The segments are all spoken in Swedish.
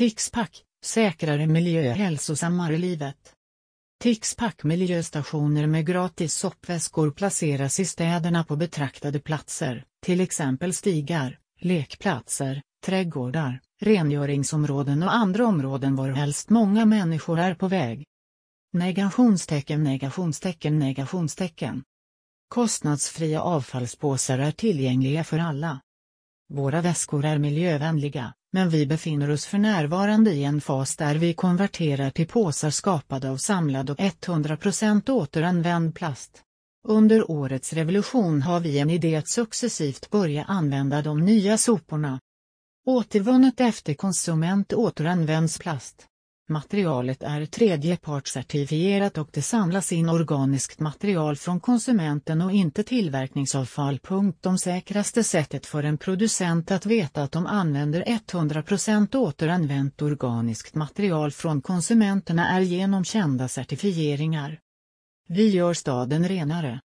Tixpack, säkrare miljö hälsosammare livet. Tixpack miljöstationer med gratis soppväskor placeras i städerna på betraktade platser, till exempel stigar, lekplatser, trädgårdar, rengöringsområden och andra områden varhelst många människor är på väg. Negationstecken negationstecken negationstecken. Kostnadsfria avfallspåsar är tillgängliga för alla. Våra väskor är miljövänliga, men vi befinner oss för närvarande i en fas där vi konverterar till påsar skapade av samlad och 100% återanvänd plast. Under årets revolution har vi en idé att successivt börja använda de nya soporna. Återvunnet efter konsument återanvänds plast. Materialet är tredjepartscertifierat och det samlas in organiskt material från konsumenten och inte tillverkningsavfall. De säkraste sättet för en producent att veta att de använder 100% återanvänt organiskt material från konsumenterna är genom kända certifieringar. Vi gör staden renare.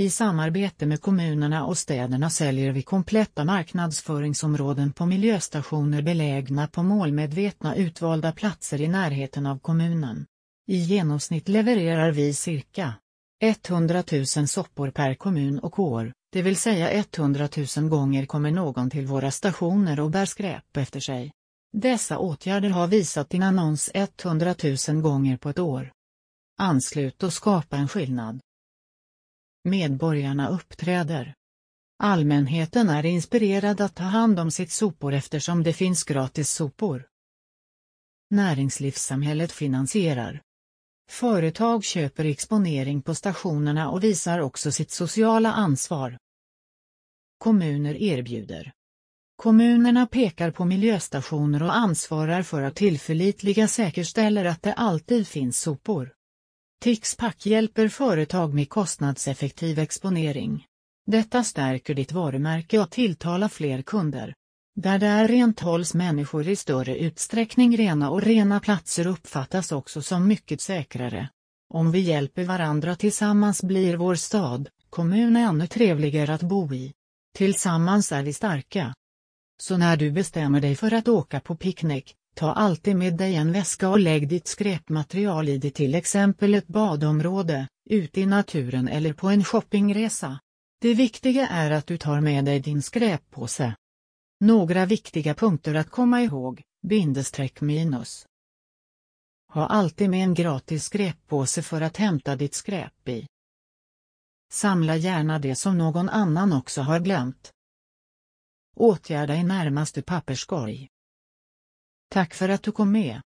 I samarbete med kommunerna och städerna säljer vi kompletta marknadsföringsområden på miljöstationer belägna på målmedvetna utvalda platser i närheten av kommunen. I genomsnitt levererar vi cirka 100 000 soppor per kommun och år, det vill säga 100 000 gånger kommer någon till våra stationer och bär skräp efter sig. Dessa åtgärder har visat din annons 100 000 gånger på ett år. Anslut och skapa en skillnad. Medborgarna uppträder. Allmänheten är inspirerad att ta hand om sitt sopor eftersom det finns gratis sopor. Näringslivssamhället finansierar. Företag köper exponering på stationerna och visar också sitt sociala ansvar. Kommuner erbjuder. Kommunerna pekar på miljöstationer och ansvarar för att tillförlitliga säkerställer att det alltid finns sopor. Tixpack hjälper företag med kostnadseffektiv exponering. Detta stärker ditt varumärke och tilltalar fler kunder. Där det är rent hålls människor i större utsträckning rena och rena platser uppfattas också som mycket säkrare. Om vi hjälper varandra tillsammans blir vår stad, kommun ännu trevligare att bo i. Tillsammans är vi starka. Så när du bestämmer dig för att åka på picknick, Ta alltid med dig en väska och lägg ditt skräpmaterial i det till exempel ett badområde, ute i naturen eller på en shoppingresa. Det viktiga är att du tar med dig din skräppåse. Några viktiga punkter att komma ihåg, bindestreck minus. Ha alltid med en gratis skräppåse för att hämta ditt skräp i. Samla gärna det som någon annan också har glömt. Åtgärda i närmaste papperskorg. Tack för att du kom med.